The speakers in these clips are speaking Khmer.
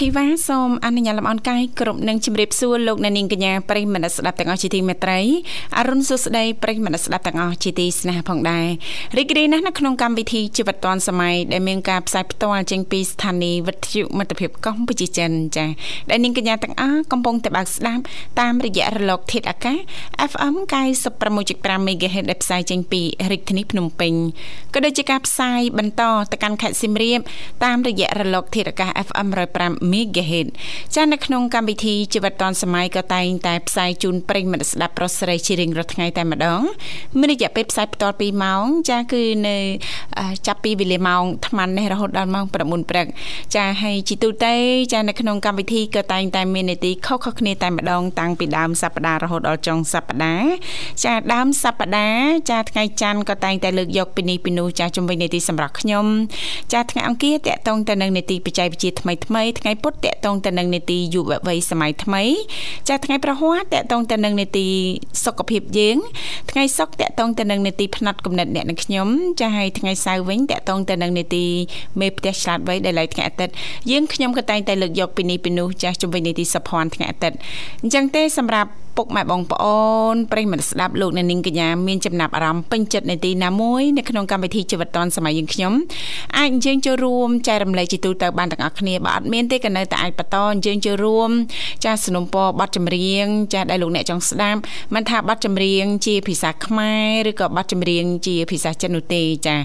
ធីវ៉ាសូមអនុញ្ញាតលំអរកាយគ្រប់នឹងជម្រាបសួរលោកអ្នកនាងកញ្ញាប្រិយមិត្តស្ដាប់ទាំងអស់ជាទីមេត្រីអរុនសុស្ដីប្រិយមិត្តស្ដាប់ទាំងអស់ជាទីស្នេហាផងដែររីករាយណាស់នៅក្នុងកម្មវិធីជីវិតឌွန်សម័យដែលមានការផ្សាយផ្ទាល់ចេញពីស្ថានីយ៍វិទ្យុមិត្តភាពកម្ពុជាចិនចា៎ដែលនាងកញ្ញាទាំងអស់កំពុងតែបើកស្ដាប់តាមរយៈរលកធាតុអាកាស FM 96.5 MHz ដែលផ្សាយចេញពីរាជធានីភ្នំពេញក៏ដូចជាការផ្សាយបន្តទៅកាន់ខេត្តសៀមរាបតាមរយៈរលកធាតុអាកាស FM 105 MHz ចានៅក្នុងកម្មវិធីជីវិតឌွန်សម័យក៏តែងតែផ្សាយជូនប្រិយមិត្តស្ដាប់ប្រុសស្រីជារៀងរាល់ថ្ងៃតែម្ដងមានរយៈពេលផ្សាយបន្ត2ម៉ោងចាគឺនៅចាប់ពីវេលាម៉ោង8:00នេះរហូតដល់ម៉ោង9:00ព្រឹកចាហើយជីទូទៅចានៅក្នុងកម្មវិធីក៏តែងតែមាននីតិខុសៗគ្នាតែម្ដងតាំងពីដើមសប្ដាហ៍រហូតដល់ចុងសប្ដាហ៍ចាដើមសប្ដាហ៍ចាថ្ងៃច័ន្ទក៏តែងតែលើកយកពីនេះពីនោះចាជំវិញនីតិសម្រាប់ខ្ញុំចាថ្ងៃអង្គារតកតងទៅនឹងនីតិបច្ចេកវិទ្យាថ្មីថ្មីថ្ងៃពុធតកតងទៅនឹងនីតិយុវវ័យសម័យថ្មី ចាថ្ងៃប្រហ័សតកតងទៅនឹងនីតិសុខភាពយើង ថ្ងៃសុក្រតកតងទៅនឹងនីតិផ្នែកគំនិតអ្នកនិងខ្ញុំចាហើយថ្ងៃសៅរ៍វិញតកតងទៅនឹងនីតិមេផ្ទះឆ្លាតវៃដែលឡៃថ្ងៃអាទិត្យយើងខ្ញុំក៏តែងតែលើកយកពីនេះពីនោះចាស់ជំវិញនីតិសុភ័ណ្ឌថ្ងៃអាទិត្យអញ្ចឹងទេសម្រាប់ពុកម៉ែបងប្អូនប្រិយមិត្តស្ដាប់លោកអ្នកនាងកញ្ញាមានចំណាប់អារម្មណ៍ពេញចិត្តនៅទីណាមួយនៅក្នុងកម្មវិធីជីវិតឌွန်សម័យយើងខ្ញុំអាចអញ្ជើញចូលរួមចែករំលែកជាទូទៅបានទាំងអស់គ្នាបើអត់មានទេក៏នៅតែអាចបន្តអញ្ជើញចូលរួមចាសสนុំពរប័ណ្ណចម្រៀងចាសដែលលោកអ្នកចង់ស្ដាប់មិនថាប័ណ្ណចម្រៀងជាភាសាខ្មែរឬក៏ប័ណ្ណចម្រៀងជាភាសាចិននោះទេចាស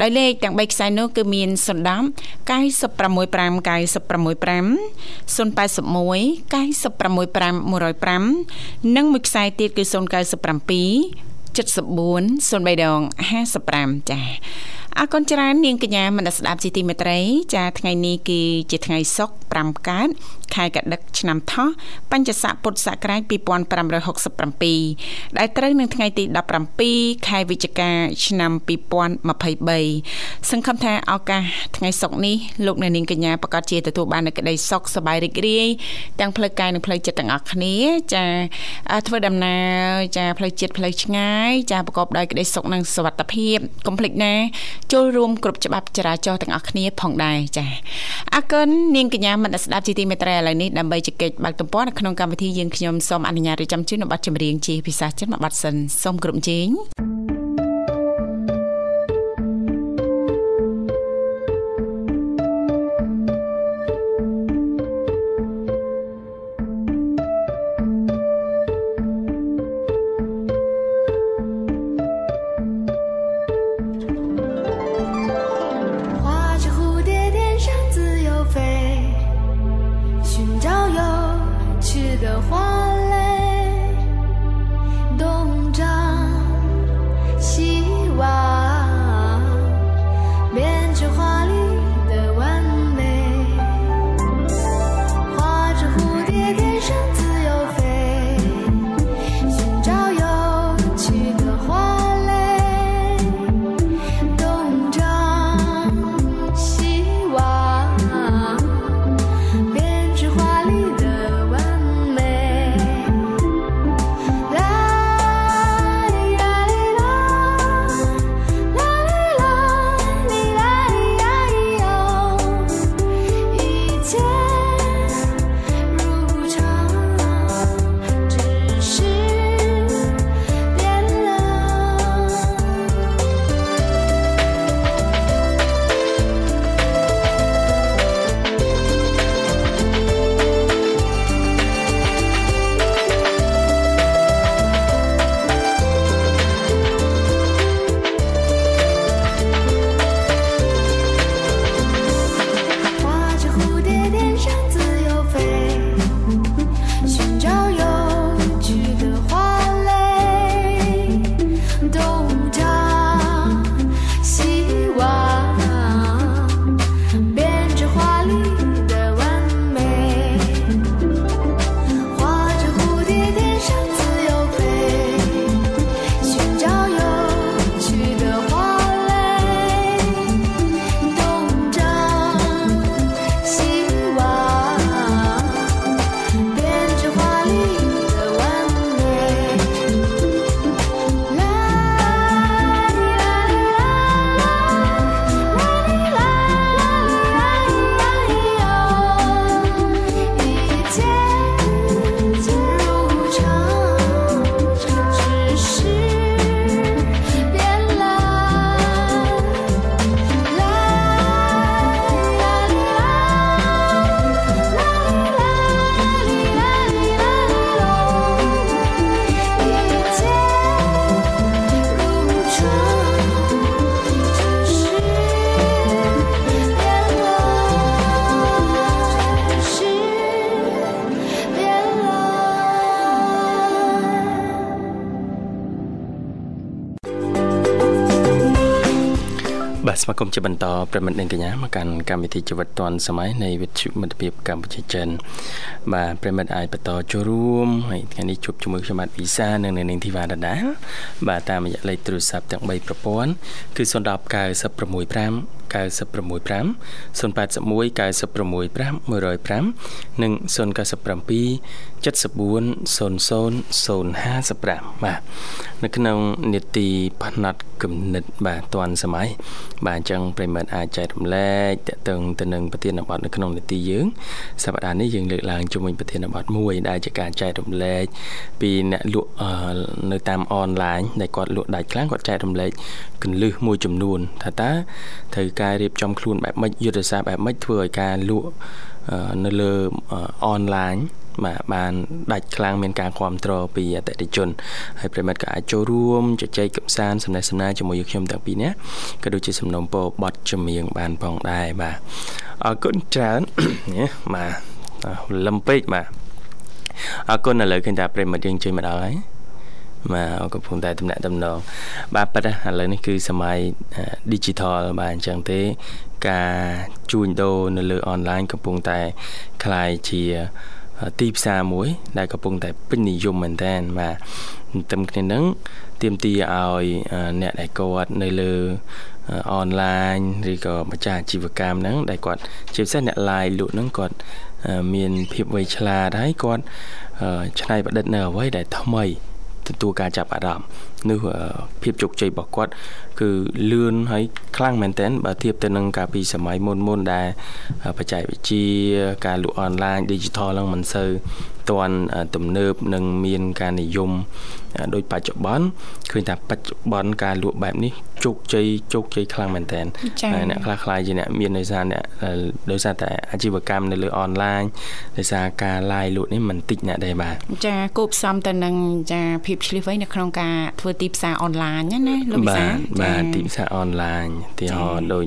ដោយលេខទាំង3ខ្សែនោះគឺមាន010 965 965 081 965 105 និងមួយខ្សែទៀតគឺ097 74 03ដង55ចា៎អរគុណច្រើននាងកញ្ញាមនស្ដាប់ជីទីមេត្រី ចាថ្ងៃនេះគឺជាថ្ងៃសុក្រ5កើត ខែកដឹកឆ្នាំថោះបញ្ញស័កពុទ្ធសករាជ2567ដែលត្រូវនឹងថ្ងៃទី17ខែវិច្ឆិកាឆ្នាំ2023សង្ឃឹមថាឱកាសថ្ងៃសុក្រនេះលោកអ្នកនាងកញ្ញាប្រកាសជាទទួលបាននូវក្តីសុខសប្បាយរីករាយទាំងផ្លូវកាយនិងផ្លូវចិត្តទាំងអស់គ្នាចាធ្វើដំណើរចាផ្លូវចិត្តផ្លូវឆ្ងាយចាប្រកបដោយក្តីសុខនិងសុវត្ថិភាពកុំភ្លេចណាចូលរួមគ្រប់ច្បាប់ចរាចរណ៍ទាំងអស់គ្នាផងដែរចាអរគុណនាងកញ្ញាមិត្តស្ដាប់ជីទីមេត្រីឥឡូវនេះដើម្បីជែកបើកទំព័រនៅក្នុងកម្មវិធីយើងខ្ញុំសូមអនុញ្ញាតរៀបចំជូននៅប័ណ្ណចម្រៀងជាភាសាចិនមួយប័ណ្ណសិនសូមគ្រប់ជេង បាទស្វាគមន៍ជាបន្តប្រិមិត្តនិងកញ្ញាមកកាន់កម្មវិធីជីវិតឌွန်សម័យនៃវិទ្យុមិត្តភាពកម្ពុជាចិនបាទប្រិមិត្តអាចបន្តចូលរួមហើយថ្ងៃនេះជួបជាមួយខ្ញុំបាទវិសានិងនាងធីវ៉ាដដាបាទតាមរយៈលេខទូរស័ព្ទទាំង3ប្រព័ន្ធគឺ010 965 965 081 965 105និង097 740055បាទនៅក្នុងនេតិផ្នែកគំនិតបាទតាន់សម័យបាទអញ្ចឹងប្រិមិត្តអាចចែករំលែកតកតឹងទៅនឹងប្រធានបទនៅក្នុងនេតិយើងសប្តាហ៍នេះយើងលើកឡើងជាមួយប្រធានបទមួយដែលជាការចែករំលែកពីអ្នកលក់នៅតាមអនឡាញដែលគាត់លក់ដាច់ខ្លាំងគាត់ចែករំលែកកលឹះមួយចំនួនថាតើត្រូវការរៀបចំខ្លួនបែបម៉េចយុទ្ធសាស្ត្របែបម៉េចធ្វើឲ្យការលក់នៅលើអនឡាញ បាទបានដាច់ខ្លាំងមានការគ្រប់គ្រងពីអតិថិជនហើយប្រិមិត្តក៏អាចចូលរួមជជែកកំសាន្តសំណេះសំណាលជាមួយខ្ញុំទាំងពីរនាក់ក៏ដូចជាសំណុំពរបတ်ចម្រៀងបានផងដែរបាទអរគុណច្រើនបាទលំពេកបាទអរគុណឥឡូវឃើញថាប្រិមិត្តយើងជួយមកដល់ហើយបាទកំពុងតែតំណាក់តំណងបាទប៉ិតឥឡូវនេះគឺសម័យ digital បាទអញ្ចឹងទេការជួញដូរនៅលើអនឡាញកំពុងតែคล้ายជា ទីផ្សារមួយ ដែលកំពុងតែពេញនិយមមែនតើបាទទន្ទឹមគ្នានឹងទាមទារឲ្យអ្នកដែលគាត់នៅលើអនឡាញឬក៏ម្ចាស់អាជីវកម្មហ្នឹងដែលគាត់ជាពិសេសអ្នក live លក់ហ្នឹងគាត់មានភាពវៃឆ្លាតហើយគាត់ច្នៃប្រឌិតនៅអ្វីដែលថ្មី ទទួលការចាប់អារម្មណ៍នោះភាពជោគជ័យរបស់គាត់ គឺលឿនហើយខ្លាំងមែនទែនបើធៀបទៅនឹងកាលពីសម័យមុនមុនដែលបច្ចេកវិទ្យាការលក់អនឡាញ digital ហ្នឹងមិនសូវទាន់ទំនើបនិងមានការនិយមដោយបច្ចុប្បន្នឃើញថាបច្ចុប្បន្នការលក់បែបនេះ ជោគជ័យជោគជ័យខ្លាំងមែនទែនអ្នកខ្លះខ្លាយជាអ្នកមានដោយសារអ្នកដោយសារតែអាជីវកម្មនៅលើអនឡាញដោយសារការ live លក់នេះមិនតិចណាស់ដែរបាទចាគូផ្សំទៅនឹងចាភាពឆ្លៀសវៃនៅក្នុងការធ្វើទីផ្សារអនឡាញណាលោកវិសាបាទទីផ្សារអនឡាញទីហោដូច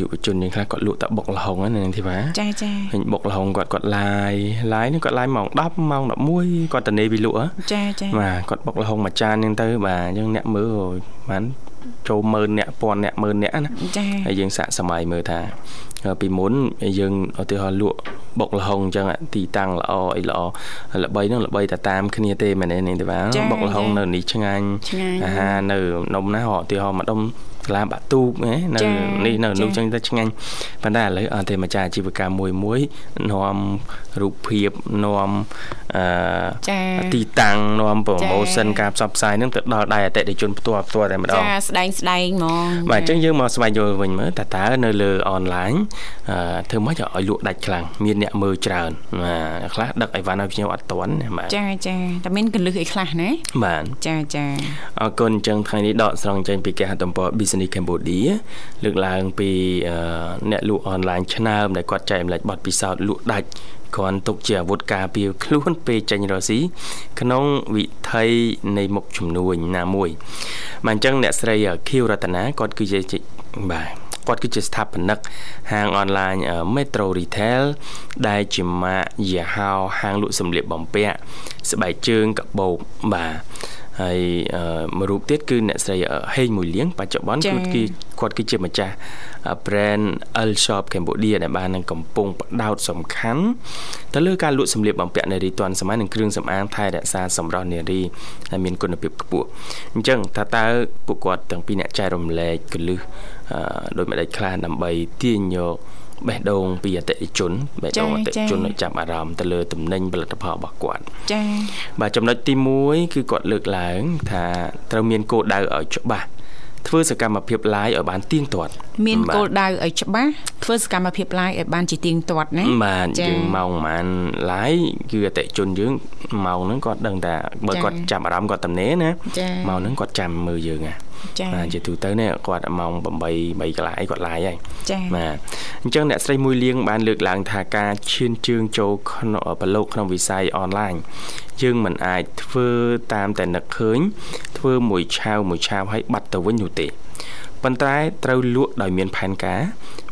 យុវជនយើងខ្លះគាត់លក់តែបុកលហុងហ្នឹងនាងធីវ៉ាចាចាឃើញបុកលហុងគាត់គាត់ live live នេះគាត់ live ម៉ោង10ម៉ោង11គាត់តនេពីលក់ចាចាបាទគាត់បុកលហុងមួយចានហ្នឹងទៅបាទអញ្ចឹងអ្នកមើលបាន ចូលម៉ឺនអ្នកពាន់អ្នកម៉ឺនអ្នកណាចាហើយយើងសាកសម័យមើលថាពីមុនយើងឧទាហរណ៍លក់ បុកលហុងអញ្ចឹងទីតាំងល្អអីល្អល្បីហ្នឹងល្បីតែតាមគ្នាទេមែនទេនេះទេបាទបុកលហុងនៅនេះឆ្ងាញ់អាហារនៅនំណាឧទាហរណ៍មួយដុំសាលាបាក់ទូកណានៅនេះនៅនោះចឹងទៅឆ្ងាញ់ប៉ុន្តែឥឡូវអត់ទេម្ចាស់អាជីវកម្មមួយមួយនាំរូបភាពនាំអឺទីតាំងនាំប្រូម៉ូសិនការផ្សព្វផ្សាយនឹងទៅដល់ដៃអតិថិជនផ្ទាល់ផ្ទាល់តែម្ដងចាស្ដែងស្ដែងហ្មងបាទអញ្ចឹងយើងមកស្វែងយល់វិញមើលតើតើនៅលើអនឡាញអឺធ្វើម៉េចឲ្យលក់ដាច់ខ្លាំងមានអ្នកមើលច្រើនបាទខ្លះដឹកអីវ៉ាន់ឲ្យខ្ញុំអត់ទាន់បាទចាចាតែមានកលឹះអីខ្លះណាបាទចាចាអរគុណអញ្ចឹងថ្ងៃនេះដកស្រង់ចេញពីគេហទំព័រ Business Cambodia លើកឡើងពីអ្នកលក់អនឡាញឆ្នើមដែលគាត់ចែកម្លែកបទពិសោធន៍លក់ដាច់គ្រាន់ទុកជាអាវុធការពារខ្លួនពេលចេញរកស៊ីក្នុងវិថីនៃមុខជំនួញណាមួយបាទអញ្ចឹងអ្នកស្រីខៀវរតនាគាត់គឺជាបាទ គាត់គឺជាស្ថាបនិកហាងអនឡាញ Metro Retail ដែលជាម៉ាកយីហោហាងលក់សម្លៀកបំពាក់ស្បែកជើងកាបូបបាទ ហើយមួយរូបទៀតគឺអ្នកស្រីហេងមួយលៀងបច្ចុប្បន្នគឺគាត់គឺជាម្ចាស់ brand L Shop Cambodia ដែលបាននឹងកំពុងបដោតសំខាន់ទៅលើការលក់សម្លៀកបំពាក់នារីទាន់សម័យនិងគ្រឿងសម្អាងថែរក្សាសម្រស់នារីដែលមានគុណភាពខ្ពស់អញ្ចឹងថាតើពួកគាត់ទាំងពីរអ្នកចែករំលែកកលឹះដោយមិនដេចខ្លះដើម្បីទាញយក បេះដូងពីអតិថិជនបេះដូងអតិថិជនឲ្យចាប់អារម្មណ៍ទៅលើទំនិញផលិតផលរបស់គាត់ចា៎បាទចំណុចទី1គឺគាត់លើកឡើង ថាត្រូវមានគោលដៅឲ្យច្បាស់ធ្វើសកម្មភាព live ឲ្យបានទៀងទាត់មានគោលដៅឲ្យច្បាស់ធ្វើសកម្មភាព live ឲ្យបានជាទៀងទាត់ណាបាទយើងម៉ោងប្រហែល live គឺអតិជនយើងម៉ោងហ្នឹងគាត់ដឹងថាបើគាត់ចាប់អារម្មណ៍គាត់តំណេណាម៉ោងហ្នឹងគាត់ចាំមើលយើងណាចា៎ បាទជាទូទៅនេះគាត់ម៉ោង8 3កន្លះអីគាត់ឡាយហើយចា៎បាទអញ្ចឹងអ្នកស្រីមួយលៀងបានលើកឡើងថាការឈានជើងចូលក្នុងប្រឡូកក្នុងវិស័យអនឡាញយើងមិនអាចធ្វើតាមតែនឹកឃើញ ធ្វើមួយឆាវមួយឆាវឲ្យបាត់ទៅវិញនោះទេប៉ុន្តែត្រូវលក់ដោយមានផែនការ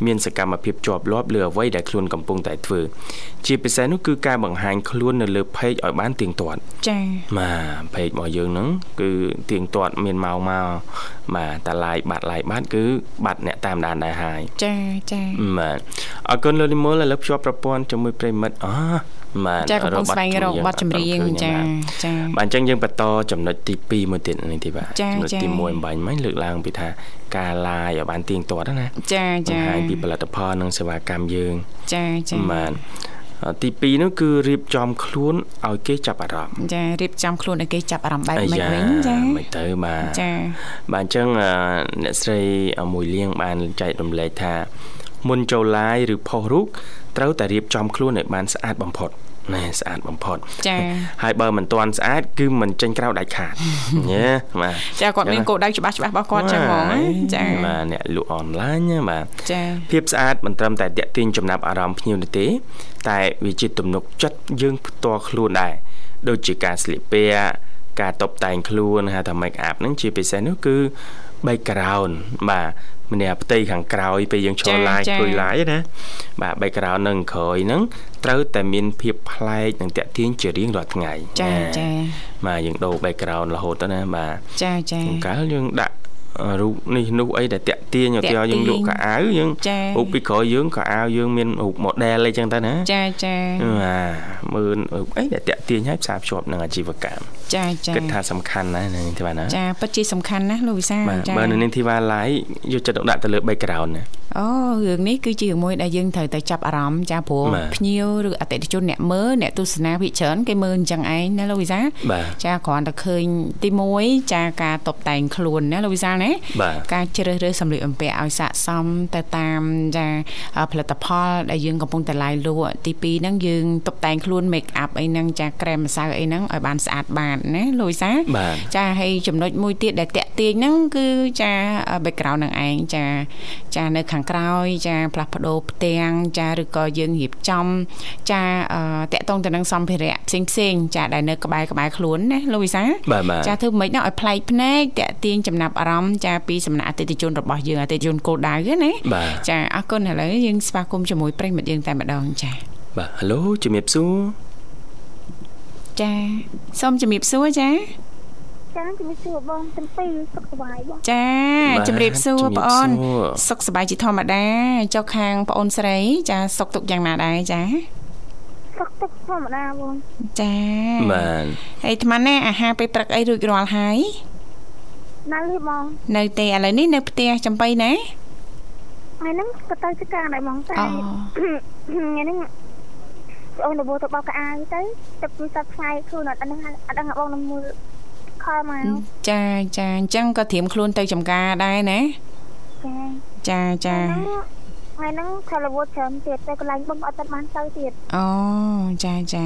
មានសកម្មភាពជាប់លាប់លើអ្វីដែលខ្លួនកំពុងតែធ្វើជាពិសេសនោះគឺការបង្ហាញខ្លួននៅលើ page ឲ្យបានទៀងទាត់ចា៎បាទ page របស់យើងហ្នឹងគឺទៀងទាត់មានម៉ោងមកបាទតែ like បាត់ like បាត់គឺបាត់អ្នកតាមដានដែរហើយចាចាបាទអរគុណលោកនិមលឥឡូវភ្ជាប់ប្រព័ន្ធជាមួយប្រិមិត្តអ បាទចាកំពុងស្វែងរកបទចម្រៀងចាចាបាទអញ្ចឹងយើងបន្តចំណុចទី2មួយទៀតនេះទីបាទចំណុចទី1អំបញ្ញមិញលើកឡើងពីថាការឡាយឲ្យបានទៀងទាត់ណាចាចាបង្ហាញពីផលិតផលនិងសេវាកម្មយើងចាចាបាទទី2នោះគឺរៀបចំខ្លួនឲ្យគេចាប់អារម្មណ៍ចារៀបចំខ្លួនឲ្យគេចាប់អារម្មណ៍បែបម៉េចវិញចាមិនទៅបាទចាបាទអញ្ចឹងអ្នកស្រីមួយលៀងបានចែករំលែកថាមុនចូល live ឬផុសរូបត្រូវតែរៀបចំខ្លួនឲ្យបានស្អាតបំផុត ណែស្អាតបំផុតចាហើយបើមិនទាន់ស្អាតគឺមិនចេញក្រៅដាច់ខាតញ៉េបាទចាគាត់មានគោលដៅច្បាស់ច្បាស់របស់គាត់ចឹងហ្មងចាបាទអ្នកលក់អនឡាញបាទចាភាពស្អាតមិនត្រឹមតែតាក់ទាញចំណាប់អារម្មណ៍ភ្ញៀវនោះទេ តែវាជាទំនុកចិត្តយើងផ្ទាល់ខ្លួនដែរដូចជាការស្លៀកពាក់ការតុបតែងខ្លួនហៅថា make up ហ្នឹងជាពិសេសនោះគឺ background បាទ ម្នាក់ផ្ទៃខាងក្រោយពេលយើងឈរឡាយធ្វើឡាយណាបាទ background នឹងក្រោយហ្នឹងត្រូវតែមានភាពប្លែកនិងតាក់ទាញជារៀងរាល់ថ្ងៃចាចាបាទយើងដូរ background រហូតទៅណាបាទចាចាកាលយើងដាក់រូបនេះនោះអីដែលតាក់ទាញឧទាហរណ៍យើងលក់កៅអៅយើងរូបពីក្រោយយើងកៅអៅយើងមានរូប model អីចឹងទៅណាចាចាបាទមើលរូបអីដែលតាក់ទាញឲ្យផ្សារភ្ជាប់នឹងអាជីវកម្ម ចាចាគិតថាសំខាន់ណាស់នាងធីវ៉ាណាចាពិតជាសំខាន់ណាស់លោកវិសាចាបើនាងធីវ៉ា live យកចិត្តទុកដាក់ទៅលើ background ណាអូរឿងនេះគឺជារឿងមួយដែលយើងត្រូវតែចាប់អារម្មណ៍ចាព្រោះភ្ញៀវឬអតិថិជនអ្នកមើលអ្នកទស្សនាវិច្រើនគេមើលអញ្ចឹងឯងណាលោកវិសាចាគ្រាន់តែឃើញទី1ចាការតបតែងខ្លួនណាលោកវិសាណាការជ្រើសរើសសម្លៀកបំពាក់ឲ្យស័ក្តិសមទៅតាមចាផលិតផលដែលយើងកំពុងតែឡាយលក់ទី2ហ្នឹងយើងតុបតែងខ្លួន make up អីហ្នឹងចាក្រែមម្សៅអីហ្នឹងឲ្យបានស្អាតបានណាលោកវិសាចាហើយចំណុចមួយទៀតដែលតាក់ទាញហ្នឹងគឺចា background នឹងឯងចា ចានៅខាងក្រោយ ចាផ្លាស់ប្ដូរផ្ទាំងចាឬក៏យើងរៀបចំ ចាតកតងទៅនឹងសម្ភារៈផ្សេងផ្សេងចាដែលនៅក្បែរក្បែរខ្លួនណាលោកវិសាចាធ្វើមិនដល់ឲ្យប្លែកភ្នែកតកទាញចំណាប់អារម្មណ៍ចាពីសំណាក់អតិថិជនរបស់យើងអតិថិជនគោលដៅណាចាអរគុណឥឡូវយើងស្វាគមន៍ជាមួយប្រិមិត្តយើងតែម្ដងចាបាទហៅឡូជំរាបសួរ ចាសូមជំរាបសួរចាចាជំរាបសួរបងទាំងពីរសុខសប្បាយបងចាជំរាបសួរបងអូនសុខសប្បាយជាធម្មតាចុះខាងបងអូនស្រី ចាសុខទុក្ខយ៉ាងណាដែរចាសុខទុក្ខធម្មតាបងចាបាទហើយអាត្មាណាអាហារពេលព្រឹកអីរួចរាល់ហើយនៅទេបងនៅទេឥឡូវនេះនៅផ្ទះចំបៃណាថ្ងៃហ្នឹងក៏ទៅចកាដែរបងតែថ្ងៃហ្នឹង អូនទៅទៅបោកកៅអៅទៅទឹកពីសប្ថ្ងៃខ្លួនអត់ដឹងអត់ដឹងបងនឹងមើលខលមកចាចាអញ្ចឹងក៏ត្រៀមខ្លួនទៅចំការដែរណាចាចាចាថ្ងៃហ្នឹងថលវត្តច្រើនទៀតតែកន្លែងបងអត់បានទៅទៀតអូចាចា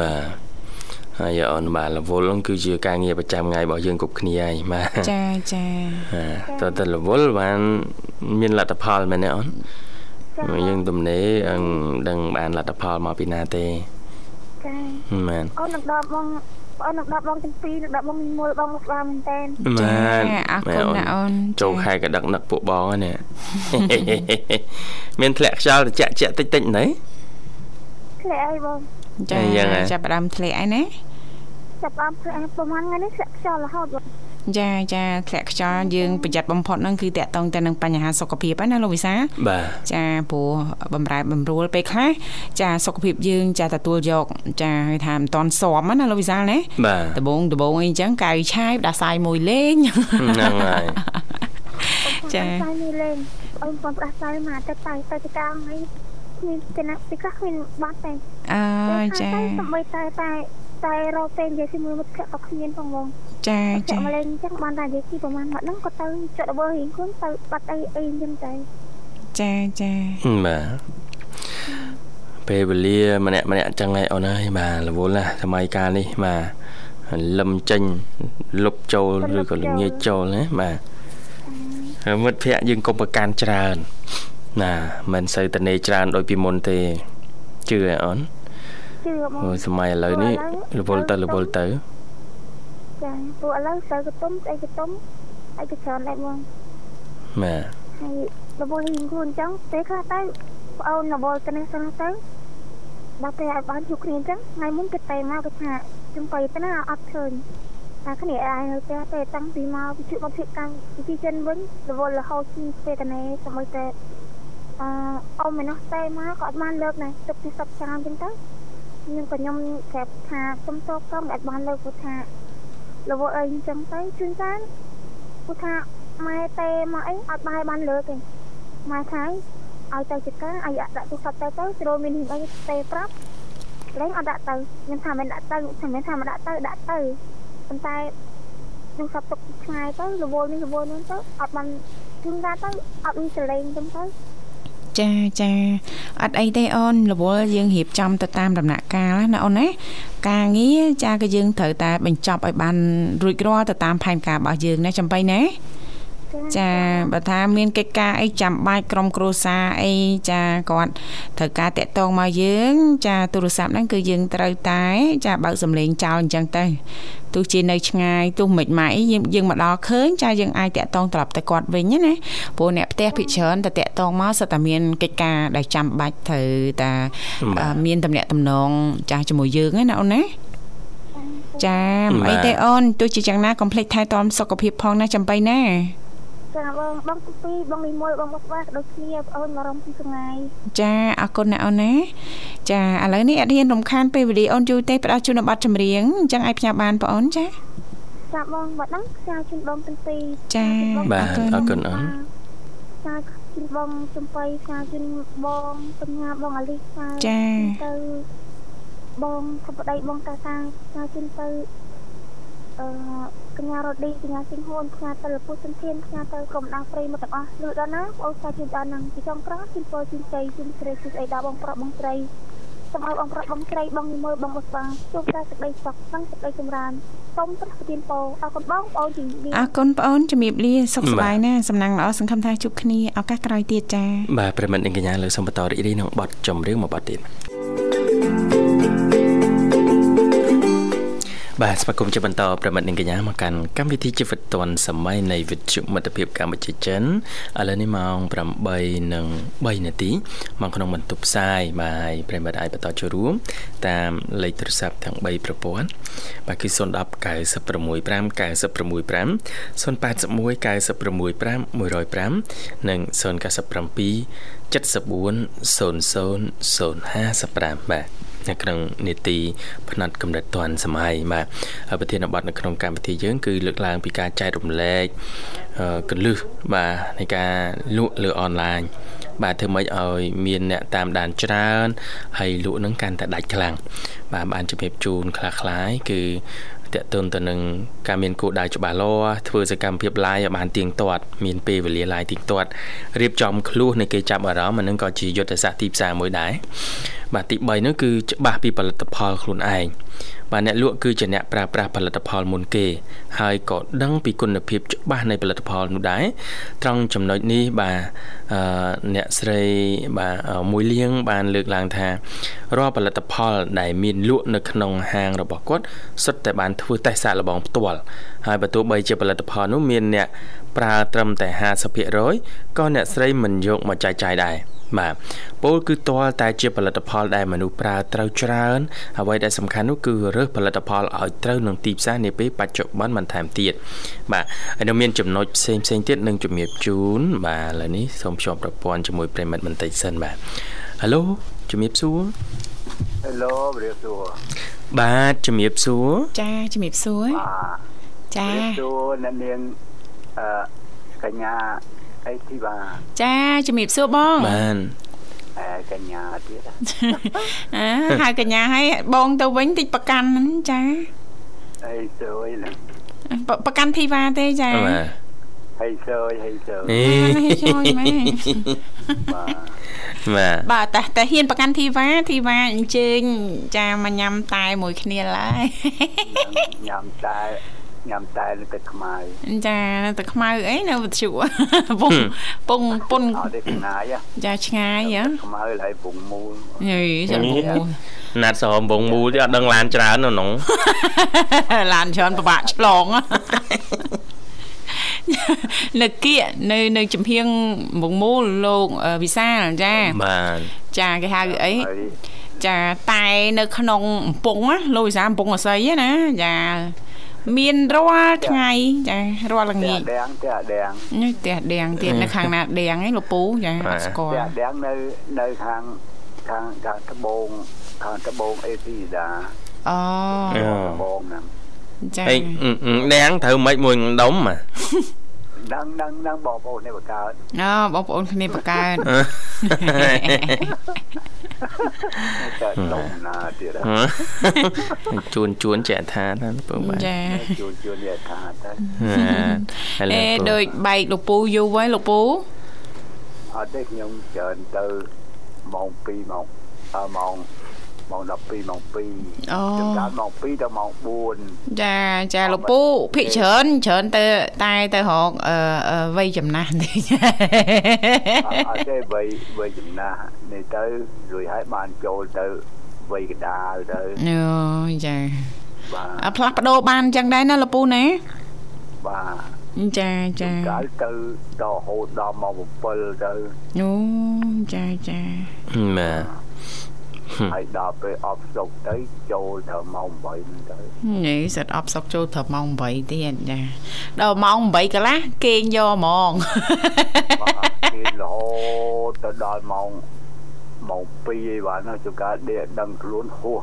បាទហើយអូនបាទរវល់គឺជាការងារប្រចាំថ្ងៃរបស់យើងគ្រប់គ្នាហើយបាទចាចាតើតើរវល់បាន មានលទ្ធផលមែនទេអូន យើងទំនេរដឹងបានលទ្ធផលមកពីណាទេចាមែនអូននឹងដល់បងបងនឹងដល់បងទាំងពីរនឹងដល់បងមូលបងស្វាមែនតើមែនអរគុណណាអូនចូលខែកដឹកនឹកពួកបងហ្នឹងមានធ្លាក់ខ្យល់ត្រជាក់ជាក់តិចតិចណែធ្លាក់អីបងចាចាប់ផ្ដើមធ្លាក់អីណាចាប់ផ្ដើមធ្លាក់ប្រហែលថ្ងៃនេះធ្លាក់ខ្យល់រហូតបង ចាចាធ្លាក់ខ្យល់យើងប្រយ័ត្នបំផុតហ្នឹងគឺតាក់ទងទៅនឹងបញ្ហាសុខភាពណាលោកវិសាបាទចាព្រោះបំរែបំរួលពេលខ្លះចាសុខភាពយើងចាទទួលយក ចាគេថាមិនតន់សមណាលោកវិសាណាដបងដបងអីចឹងកៅឆាយដាសាយមួយលេងហ្នឹងហើយចាសាយមួយលេងអូនបងដាសាយមកទៅទៅទៅកាងអីមានគណៈពីខ្លះមានបាត់តែអើចាតែតែតែ តែរកពេលនិយាយជាមួយមិត្តភក្តិក៏គ្មានផងបងចាចាមកលេងអញ្ចឹងបានតែនិយាយពីប្រហែលមកហ្នឹងក៏ទៅចុចរបស់រៀងខ្លួនទៅបាត់អីអីអញ្ចឹងតែចាចាបាទពេលវេលាម្នាក់ម្នាក់ចឹងហើយអូនអើយបាទរវល់ណាស់សម័យកាលនេះបាទលឹមចេញលុបចូលឬក៏ល្ងាចចូលណាបាទមិត្តភ័ក្តិយើងកុំប្រកាន់ច្រើន ណាមិនសូវតនេច្រើនដូចពីមុនទេជឿអអូន ជឿបងសម័យឥឡូវនេះរវល់ទៅរវល់ទៅចាព្រោះឥឡូវទៅកតុំស្អីកតុំអីក៏ច្រើនដែរបងបបាទហើយរវល់រៀងខ្លួនអញ្ចឹងពេលខ្លះទៅប្អូនរវល់ទៅនេះទៅទៅដល់ពេលឲ្យបានជួបគ្នាអញ្ចឹងថ្ងៃមុនគេតែមកគេថាខ្ញុំទៅទៅណាអត់ឃើញតែគ្នាឯងនៅផ្ទះទេតាំងពីមកវិទ្យុមកភាពកម្មវិធីចិនវិញរវល់រហូតពីពេលតនេសម័យតែអឺអ៊ំឯនោះតែមកក៏អត់បានលើកដែរទុកពីសប្តាហ៍អញ្ចឹងទៅ ខ្ញុំក៏ខ្ញុំប្រាប់ថាខ្ញុំតបកំអត់បានលើកព្រោះថារវល់អីអញ្ចឹងទៅជួនកាលព្រោះថាម៉ែតែមកអីអត់បាយបានលើកទេម៉ែថាឲ្យទៅចកាឲ្យដាក់ទូរស័ព្ទទៅទៅស្រួលមានហ៊ីអីទេប្រាប់លេងអត់ដាក់ទៅខ្ញុំថាមិនដាក់ទៅខ្ញុំមិនថាមិនដាក់ទៅដាក់ទៅប៉ុន្តែទូរស័ព្ទទុកឆ្ងាយទៅរវល់នេះរវល់នោះទៅអត់បានជួនកាលទៅអត់មានសលេងទៅទៅ ចាចាអត់អីទេអូនរវល់យើងរៀបចំទៅតាមដំណាក់កាលណាអូនណាការងារចាក៏យើងត្រូវតែបញ្ចប់ឲ្យបានរួចរាល់ទៅតាមផែនការរបស់យើងណាចំបៃណា ចាបើថាមានកិច្ចការអីចាំបាច់ក្រុមគ្រួសារអីចាគាត់ត្រូវការតាក់ទងមកយើង ចាទូរស័ព្ទហ្នឹងគឺយើងត្រូវតែ ចាបើកសំឡេងចោលអញ្ចឹងទៅទោះជានៅឆ្ងាយទោះមិនម៉ាក់អីយើងយើងមកដល់ឃើញចាយើងអាចតាក់ទងត្រឡប់ទៅគាត់វិញណាព្រោះអ្នកផ្ទះភិកច្រើនតែតាក់ទងមកសិតតែមានកិច្ចការដែលចាំបាច់ត្រូវតែមានតំណែងតំណងចាស់ជាមួយយើងណាអូនណាចាមិនអីទេអូនទោះជាយ៉ាងណាកុំភ្លេចថែទាំសុខភាពផងណាចំបៃណា ចាបងបងទី2បងនេះមួយបងបស្បាដូចគ្នាបងអូនមករំពីសងាយចាអរគុណណាអូនណាចាឥឡូវនេះអត់ហ៊ានរំខានពេលវេលាអូនយូរទេផ្ដោះជូនប័ណ្ណចម្រៀងអញ្ចឹងអាចផ្ញើបានបងអូនចាចាបងបាត់ហ្នឹងផ្ញើជូនបងទាំងពីរចាបាទអរគុណអូនផ្ញើជូនបងចំបៃផ្ញើជូនបងបញ្ញាបងអាលីផ្ញើចាទៅបងធម្មតាបងតាតាផ្ញើជូនទៅអឺ កញ្ញារ៉ូឌីកញ្ញាស៊ីងហ៊ុនផ្ញើទៅលពុះសន្ធានផ្ញើទៅក្រុមដាស់ព្រៃមកទាំងអស់លឺដល់ណាបងស្អាតជូនដល់នឹងពីចុងក្រោយជូនពរជូនជ័យជូនស្រីជូនស្អីដល់បងប្រុសបងស្រីសូមឲ្យបងប្រុសបងស្រីបងនិមលបងបុស្បាជួបតែសេចក្តីសុខនិងសេចក្តីចម្រើនសូមប្រទានពរអរគុណបងប្អូនជំរាបអរគុណបងអូនជំរាបលាសុខសប្បាយណាសំណាងល្អសង្ឃឹមថាជួបគ្នាឱកាសក្រោយទៀតចា៎បាទប្រិមិត្តកញ្ញាលើសូមបន្តរីករាយនឹងបទចម្រៀងមួយបទទៀត បាទស្វាគមន៍ជាបន្តប្រិមិត្តនិងកញ្ញាមកកាន់កម្មវិធីជីវិតឌွန်សម័យនៃវិទ្យុមិត្តភាពកម្ពុជាចិនឥឡូវនេះម៉ោង8:03នាទីមកក្នុងបន្ទប់ផ្សាយបាទប្រិមិត្តអាចបន្តចូលរួមតាមលេខទូរស័ព្ទទាំង3ប្រព័ន្ធបាទគឺ010 965 965 081 965 105និង097 74 00 055បាទ នៅក្នុងនេតិផ្នែកកំណត់ទាន់សម័យបាទប្រធានបទនៅក្នុងកម្មវិធីយើង គឺលើកឡើងពីការចែករំលែកកលឹះបាទនៃការលក់លើអនឡាញបាទធ្វើម៉េចឲ្យមានអ្នកតាមដានច្រើនហើយលក់នឹងកាន់តែដាច់ខ្លាំងបាទបានជំរាបជូនខ្លះៗគឺតកតនទៅនឹងការមានគោលដៅច្បាស់លាស់ធ្វើសកម្មភាព live ឲ្យបានទៀងទាត់មានពេលវេលា live ទៀងទាត់រៀបចំខ្លួននៃគេចាប់អារម្មណ៍អានឹងក៏ជាយុទ្ធសាស្ត្រទីផ្សារមួយដែរបាទទី3នោះគឺច្បាស់ពីផលិតផលខ្លួនឯងបាទអ្នកលក់គឺជាអ្នកប្រើប្រាស់ផលិតផលមុនគេ ហើយក៏ដឹងពីគុណភាពច្បាស់នៃផលិតផលនោះដែរត្រង់ចំណុចនេះបាទអឺអ្នកស្រីបាទមួយលៀងបានលើកឡើងថារាល់ផលិតផល ដែលមានលក់នៅក្នុងហាងរបស់គាត់សុទ្ធតែបានធ្វើតេស្តសាកល្បងផ្ទាល់ហើយបើទោះបីជាផលិតផលនោះមានអ្នកប្រើត្រឹមតែ50%ក៏អ្នកស្រីមិនយកមកចែកចាយដែរ បាទពោលគឺទាល់តែជាផលិតផលដែលមនុស្សប្រើត្រូវច្រើនអ្វីដែលសំខាន់នោះគឺរើសផលិតផលឲ្យត្រូវនឹងទីផ្សារនាពេលបច្ចុប្បន្នបន្ថែមទៀតបាទហើយនៅមានចំណុចផ្សេងផ្សេងទៀតនឹងជំរាបជូនបាទឥឡូវនេះសូមភ្ជាប់ប្រព័ន្ធជាមួយប្រិមិត្តបន្តិចសិនបាទហៅឡូជំរាបសួរហេឡូជំរាបសួរបាទជំរាបសួរចាជំរាបសួរចាជំរាបសួរអ្នកនាងអឺកញ្ញា អីទីបាចាជំរាបសួរបងបានអើកញ្ញាទៀតអើហើយកញ្ញាឲ្យបងទៅវិញតិចប្រកាន់ហ្នឹងចាអីសួយហ្នឹងប្រកាន់ធីវ៉ាទេចាបាទហើយសួយហើយសួយអេសួយម៉ែបាទបាទតែតែហ៊ានប្រកាន់ធីវ៉ាធីវ៉ាអញ្ជើញចាមកញ៉ាំតែមួយគ្នាឡើយញ៉ាំតែ ញ៉ាំតែនៅទឹកខ្មៅចានៅទឹកខ្មៅអីនៅវិទ្យុពងពងពុនអត់ទេឆ្ងាយចាឆ្ងាយហ៎ខ្មៅហើយពងមូលយីចាពងមូលណាត់ស្រមពងមូលទេអត់ដឹងឡានច្រើននៅក្នុងឡានច្រើនពិបាកឆ្លងនៅគៀកនៅនៅចំហៀងមុងមូលលោកវិសាលចាបាទចាគេហៅអីហើយចាតែនៅក្នុងកំពង់ណាលោកវិសាលកំពង់អស័យណាចា មានរាល់ថ្ងៃចារាល់ល្តែងាចដៀងតែដៀងនេះផ្ទះដៀងទៀតនៅខាងណាដៀងឯងលោកពូចាអត់ស្គាល់តែដៀងនៅនៅខាងខាងខាងត្បូងខាងត្បូងអេទីដាអូត្បូងហ្នឹងចាអីដាំងត្រូវមិនមួយដុំអាដឹងដឹងដឹងបងប្អូននេះបកើតអូបងប្អូនគ្នាបកើត តែដុំណាទៀតជួនជួនចែកថាណាពូបាទចាជួនជួននេះថាតែឥឡូអេវដូចបែកលោកពូយូរហើយលោកពូអត់ទេខ្ញុំច្រើនទៅម៉ោង2ម៉ោងអឺម៉ោង ម៉ោង12ម៉ោង2អូចំដើមម៉ោង2ដល់ម៉ោង4ចាចាលោកពូភិកច្រើនច្រើនទៅតែទៅរកអឺអឺវ័យចំណាស់តិចអត់ទេវ័យវ័យចំណាស់នេះទៅរួចហើយបានចូលទៅវ័យកដាលទៅអូចាបាទអាផ្លាស់ប្ដូរបានអញ្ចឹងដែរណាលោកពូណាបាទចាចាកាលទៅដល់រហូតដល់ម៉ោង7ទៅអូចាចាបាទ ហើយដល់ពេលអប់សុកទៅចូលទៅម៉ោង8ហ្នឹងទៅនេះសិតអប់សុកចូលត្រឹមម៉ោង8ទៀតចាដល់ម៉ោង8កន្លះគេងយកហ្មងបាទគេរហូតទៅដល់ម៉ោងម៉ោង2ឯបាទនោះជួនកាលដេកដឹងខ្លួនហួស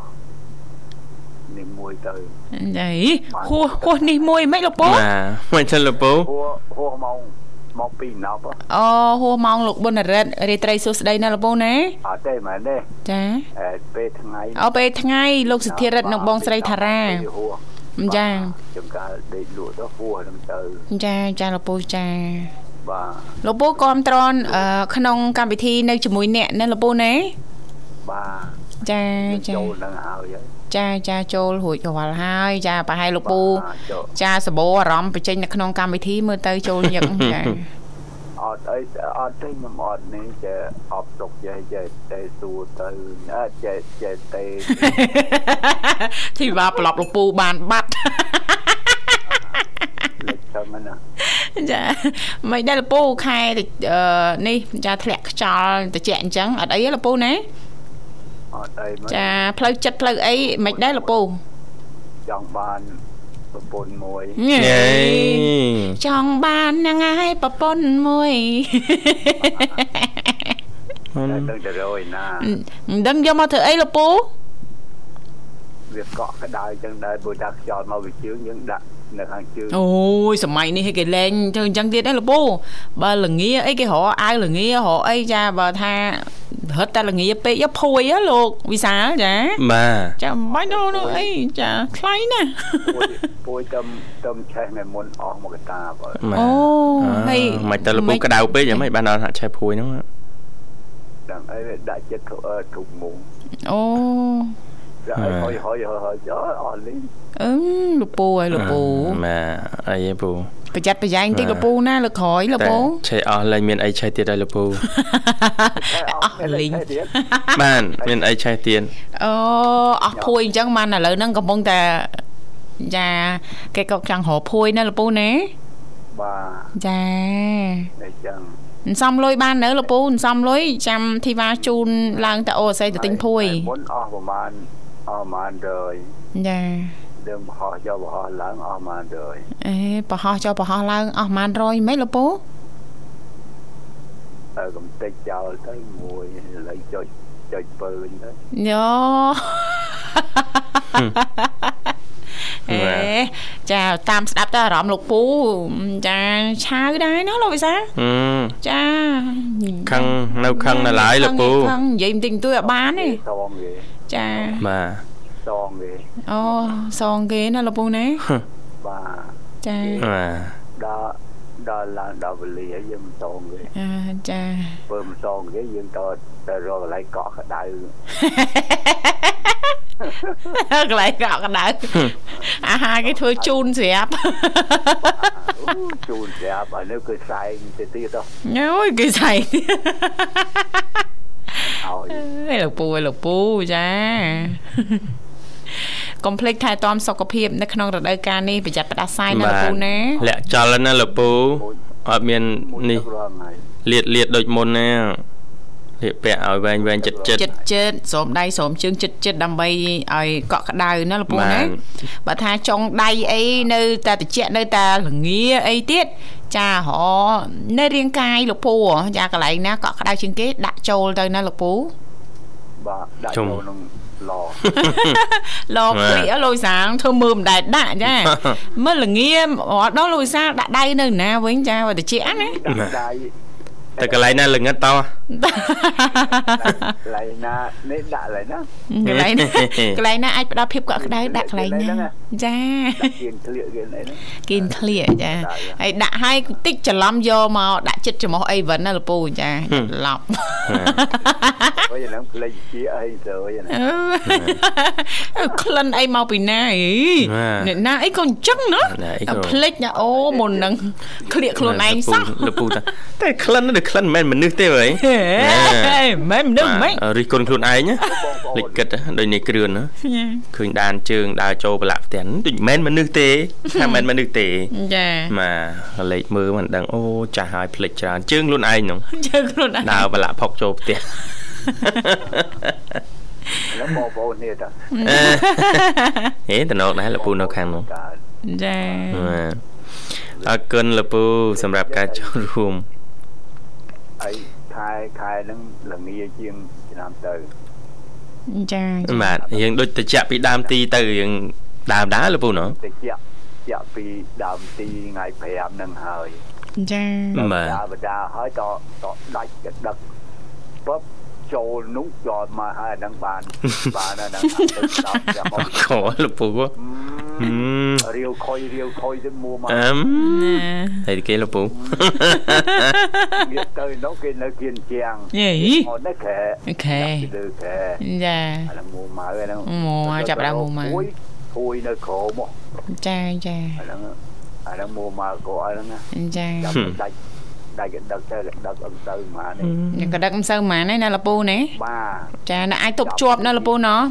នេះមួយទៅចាហួសហួសនេះមួយមិនលោកពូបាទមិនចឹងលពូហួសហួសម៉ោង ម៉ោង2ណប់ហ៎អូហួសម៉ោងលោកប៊ុនរិទ្ធរាត្រីសួស្ដីណាលោកពូណាអត់ទេមែនទេចាអែពេលថ្ងៃអូពេលថ្ងៃលោកសិទ្ធិរិទ្ធនិងបងស្រីថារាហួសចាជួនកាលដេកលក់ទៅហួសហ្នឹងទៅចាចាលោកពូចាបាទលោកពូគាំទ្រអឺក្នុងកម្មវិធីនៅជាមួយអ្នកណាលោកពូណាបាទចាចាចូលនឹងហើយហើយ ចាចាចូលរួចរាល់ហើយចាប្រហែលលោកពូបាទចូលចាសបោអារម្មណ៍បញ្ចេញនៅក្នុងកម្មវិធីមើលទៅចូលញឹកចាអត់អីអត់ទេខ្ញុំអត់នេះចេះអបទុកចេះចេះតែសួរទៅអត់ចេះចេះតែធីវ៉ាប្រឡប់លោកពូបានបាត់លេចទៅមិនណាចាមិនដែរលោកពូខែតិចអឺនេះចាធ្លាក់ខ្យល់ត្រជាក់អញ្ចឹងអត់អីទេលោកពូណា អត់អីមិនចាផ្លូវចិត្តផ្លូវអីមិនដែរលោកពូចង់បានប្រពន្ធមួយញ៉េយេចង់បានហ្នឹងហើយប្រពន្ធមួយតែដឹងតែរយណាមិនដឹងយកមកធ្វើអីលោកពូវាកក់ក្តៅចឹងដែរបើដាក់ខ្យល់មកវាជើងយើងដាក់ នៅខាងជើងអូយសម័យនេះគេលែងធ្វើអញ្ចឹងទៀតដែរលោកពូបើល្ងាអីគេរកអាវល្ងារកអីចាបើថារត់តែល្ងាពេកយកភួយហ៎លោកវិសាលចាបាទចាមិនបាច់ដល់នោះអីចាថ្លៃណាស់ពួយពួយទៅទៅឆេះនៅមុនអស់មកកតាបើបាទអូហើយមិនទៅលពូក្តៅពេកយ៉ាងម៉េចបានដល់ហាក់ឆេះភួយហ្នឹងដឹងអីវាដាក់ចិត្តធុអឺធុកមុងអូ ដាក់អីហុយហុយហុយហុយចុះអស់លីងអឺលោកពូហើយលោកពូបាទអីឯពូប្រយ័ត្នប្រយែងតិចលោកពូណាលើក្រោយលោកតែពូឆេះអស់លែងមានអីឆេះទៀតហើយលពូអស់លីងទៀតបានមានអីឆេះទៀតអូអស់ភួយអញ្ចឹងបានឥឡូវហ្នឹងកំពុងតែចាគេក៏ចង់រកភួយណាលោកពូណាបាទចាអញ្ចឹងអន្សំលុយបាននៅលោកពូអន្សំលុយចាំធីវ៉ាជូនឡើងទៅអូស័យទៅទិញភួយមុនអស់ប្រហែល អស់ប្រហែលរយចារឿងបរោះយកបរោះឡើងអស់ប្រហែលរយអេប្រហោះចុះប្រហោះឡើងអស់ប្រហែល100មិនលោកពូទៅកំតិចចោលទៅមួយឥឡូវចុចចុចពើវិញទៅយោអេចាតាមស្ដាប់ទៅអារម្មណ៍លោកពូចាឆាវដែរណាលោកវិសាអឺចាខឹងនៅខឹងនៅឡើយលពូខឹងនិយាយបន្តិចបន្តួចឲ្យបានទេសងវា ចាបាទសងវាអូសងគេណាលោកពូណាបាទចាបាទដល់ដល់ឡើងដល់វេលាហើយយើងមិនសងវាអាចាបើមិនសងវាយើងទៅទៅរកកន្លែងកក់ក្តៅកន្លែងកក់កណ្ដៅអាហារគេធ្វើជូនស្រាប់អូជូនស្រាប់អានេះគឺខ្សែងទៅទៀតទៅអូយគេស្អែក ឲ្យអើយលោកពូអើយលោកពូចាកុំភ្លេចថែទាំសុខភាពនៅក្នុងរដូវកាលនេះប្រយ័ត្នផ្ដាសាយណាលោកពូណាលាក់ចោលហើយណាលោកពូអត់មានមួយនេះទឹករាល់ថ្ងៃលៀតលៀតដូចមុនណា លៀកពាក់ឲ្យវែងវែងចិត្តចិត្តចិត្តចិត្តស្រោមដៃស្រោមជើងចិត្តចិត្តដើម្បីឲ្យកក់ក្ដៅណាលោកពូបាណាទបើថាចុងដៃអីនៅតែតិចនៅតែល្ងាអីទៀតចាហ៎នៅរាងកាយលោកពូចាកន្លែងណាកក់ក្ដៅជាងគេដាក់ចូលទៅណាលោកពូបាទដាក់ជុំចូលក្នុងឡឡគ្លៀលុយសាងធ្វើមើលមិនដែលដាក់ចាមើលល្ងាអត់ដល់លុយសាងដាក់ដៃនៅណាវិញចាបើតិចណាដាក់ដៃ តែកន្លែងណាល្ងិតតោះឡៃណានេះដាក់ឡៃណាកន្លែងណាកន្លែងណាអាចផ្ដល់ភាពកក់ក្ដៅដាក់កន្លែងណា ចាដាក់គៀនធ្លាកគៀនអីហ្នឹងគៀនឃ្លៀចាហើយដាក់ឲ្យតិចច្រឡំយកមកដាក់ចិត្តច្រមុះអីវិនណាលពូចាឡប់ហើយហ្នឹងផ្លេចជាអីទៅហ្នឹងអឺក្លិនអីមកពីណាអីអ្នកណាអីក៏អញ្ចឹងណាណាអីតែក៏ភ្លេចណាអូមុននឹងឃ្លៀកខ្លួនឯងសោះលោកពូតាតែក្លិននេះក្លិនមិនមែនមនុស្សទេហីហេមិននឹកមិនរិះគន់ខ្លួនឯងណាលិចគិតណាដូចនេះគ្រឿនណាឃើញដានជើងដើរចូលប្រឡាក់ផ្ទះនដូចមិនមនុស្សទេថាមិនមនុស្សទេចាបាទលេខមើលមិនដឹងអូចាស់ហើយភ្លេចច្រើនជើងខ្លួនឯងហ្នឹងជើងខ្លួនឯងដើរបលាក់ផុកចូលផ្ទះលោកបងប្អូននេះតាហេតំណកដែរលពូនៅខាងនោះចាអរគុណលពូសម្រាប់ការចូលរួមហើយខែខែហ្នឹងល្ងាជាងឆ្នាំទៅចាបាទយើងដូចតិចពីដើមទីទៅយើង ដើមដែរលោកពូណោះតិចជាក់ពីដើមទីថ្ងៃ5ហ្នឹងហើយចាបាទដាបដាហើយតតដាច់កដឹកពឹបចូលនោះយកមកហើយអាហ្នឹងបានបានអាហ្នឹងទៅដល់ចាំមកខលោកពូហឹមរាវខុយរាវខុយទៅមួមកអឹមណាហើយគេលោកពូវាទៅនោះគេនៅគៀនជាងយេអូនេះខែអូខេលើខែចាអាហ្នឹងមួមកអាហ្នឹងមួមកចាប់ផ្ដើមមួមក ពួយពួយនៅក្រោមចាចាអាហ្នឹងអាហ្នឹងមួមកក៏អាហ្នឹងណាចាចាំដាច់ដាច់កដឹកទៅកដឹកអត់ទៅមកនេះយ៉ាងក៏ដឹកមិនសូវហ្មងណាលពូណាបាទចាណាអាចទប់ជាប់ណាលពូណោះ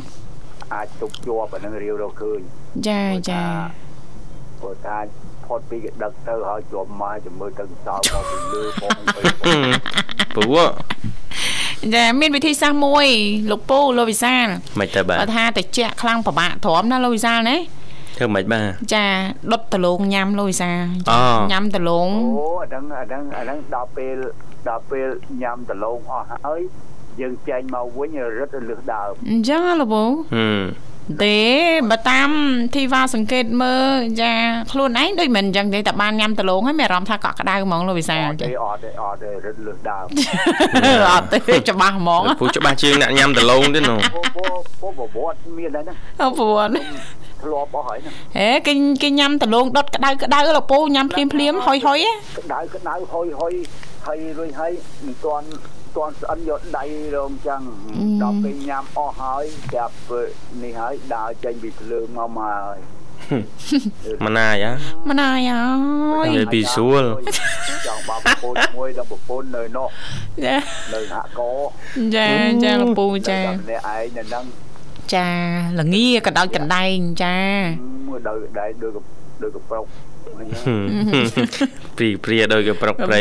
អាចទុកជាប់អាហ្នឹងរាវរកឃើញចាចាព្រោះថាផុតពីកដឹកទៅហើយជាប់មកជំមើទៅសោមកពីលើផងទៅពូ ចាមានវិធីសាស្ត្រមួយលោកពូលោកវិសាលមិនទៅបាទបើថាតិចខ្លាំងប្របាក់ទ្រាំណាលោកវិសាលណាធ្វើមិនបាទចាដុតដលងញ៉ាំលោកវិសាលអូញ៉ាំដលងអូអាហ្នឹងអាហ្នឹងអាហ្នឹងដល់ពេលដល់ពេលញ៉ាំដលងអស់ហើយយើងចែងមកវិញរឹតលឹះដើមអញ្ចឹងហ៎លោកពូហឹម ទេបើតាមធីវ៉ាសង្កេតមើលចាខ្លួនឯងដូចមិនអញ្ចឹងទេតែបានញ៉ាំដលងហើយមានអារម្មណ៍ថាកក់ក្ដៅហ្មងលោកវិសាលអត់ចាទេអត់ទេអត់ទេរឹតលឹះដើមអត់ទេច្បាស់ហ្មងលោកពូច្បាស់ជាងអ្នកញ៉ាំដលងទេនោះពោពោពោប្រវត្តិមានហើយហ្នឹងអពុនធ្លាប់អស់ហើយហ្នឹងហេគេគេញ៉ាំដលងដុតក្ដៅក្ដៅលោកពូញ៉ាំភ្លាមភ្លាមហុយហុយក្តៅក្តៅហុយហុយហើយរួចហើយមិនទាន់ ទាន់ស្អិនយកដៃរងចឹងដល់ពេលញ៉ាំអស់ហើយចាប់នេះហើយដើរចេញពីភ្លើងមកមកហើយម៉ណាយហ៎ម៉ណាយអើយនិយាយពីស្រួលចង់បបប្រពន្ធមួយដល់ប្រពន្ធនៅនោះចានៅហាក់កចាចាលោកពូចាដល់ម្នាក់ឯងនៅហ្នឹងចាល្ងាកដោចកណ្ដែងចាមួយដោយដៃដូចដូចកប្រុកហ្នឹងហឹម ព្រីព្រាដូចគេប្រុកព្រៃ